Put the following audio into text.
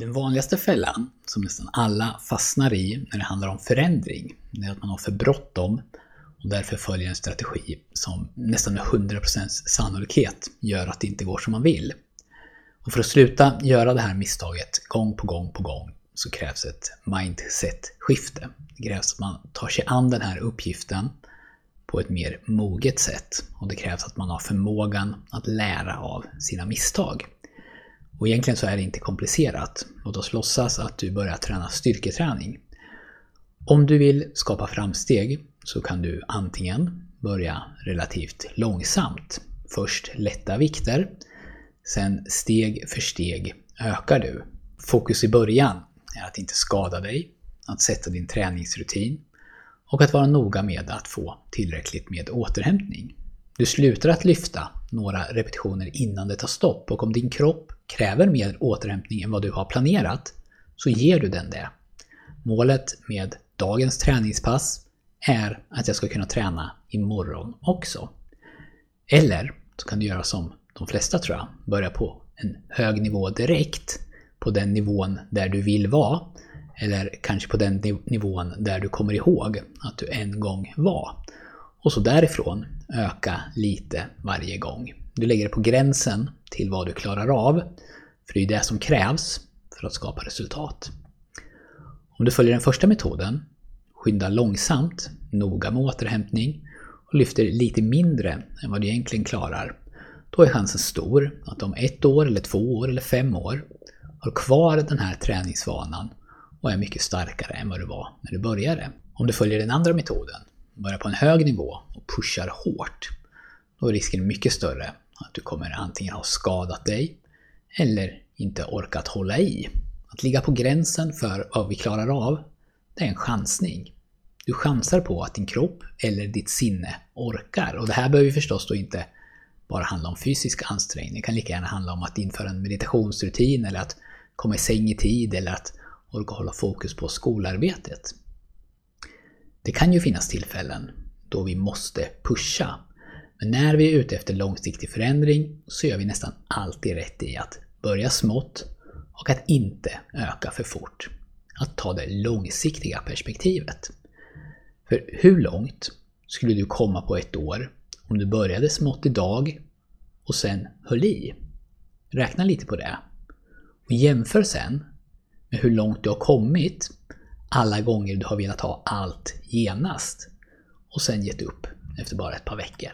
Den vanligaste fällan, som nästan alla fastnar i när det handlar om förändring, är att man har för bråttom och därför följer en strategi som nästan med 100% sannolikhet gör att det inte går som man vill. Och för att sluta göra det här misstaget gång på gång på gång så krävs ett mindset-skifte. Det krävs att man tar sig an den här uppgiften på ett mer moget sätt och det krävs att man har förmågan att lära av sina misstag. Och egentligen så är det inte komplicerat. Låt oss låtsas att du börjar träna styrketräning. Om du vill skapa framsteg så kan du antingen börja relativt långsamt. Först lätta vikter, sen steg för steg ökar du. Fokus i början är att inte skada dig, att sätta din träningsrutin och att vara noga med att få tillräckligt med återhämtning. Du slutar att lyfta några repetitioner innan det tar stopp och om din kropp kräver mer återhämtning än vad du har planerat så ger du den det. Målet med dagens träningspass är att jag ska kunna träna imorgon också. Eller så kan du göra som de flesta tror jag, börja på en hög nivå direkt på den nivån där du vill vara eller kanske på den nivån där du kommer ihåg att du en gång var. Och så därifrån öka lite varje gång. Du lägger det på gränsen till vad du klarar av. För det är det som krävs för att skapa resultat. Om du följer den första metoden, skynda långsamt, noga med återhämtning och lyfter lite mindre än vad du egentligen klarar, då är chansen stor att om ett år, eller två år eller fem år har kvar den här träningsvanan och är mycket starkare än vad du var när du började. Om du följer den andra metoden, börjar på en hög nivå och pushar hårt, då är risken mycket större att du kommer antingen ha skadat dig eller inte orkat hålla i. Att ligga på gränsen för vad vi klarar av, det är en chansning. Du chansar på att din kropp eller ditt sinne orkar. Och det här behöver förstås då inte bara handla om fysisk ansträngning. Det kan lika gärna handla om att införa en meditationsrutin eller att komma i säng i tid eller att orka hålla fokus på skolarbetet. Det kan ju finnas tillfällen då vi måste pusha. Men när vi är ute efter långsiktig förändring så gör vi nästan alltid rätt i att börja smått och att inte öka för fort. Att ta det långsiktiga perspektivet. För hur långt skulle du komma på ett år om du började smått idag och sen höll i? Räkna lite på det. Och jämför sen med hur långt du har kommit alla gånger du har velat ha allt genast och sen gett upp efter bara ett par veckor.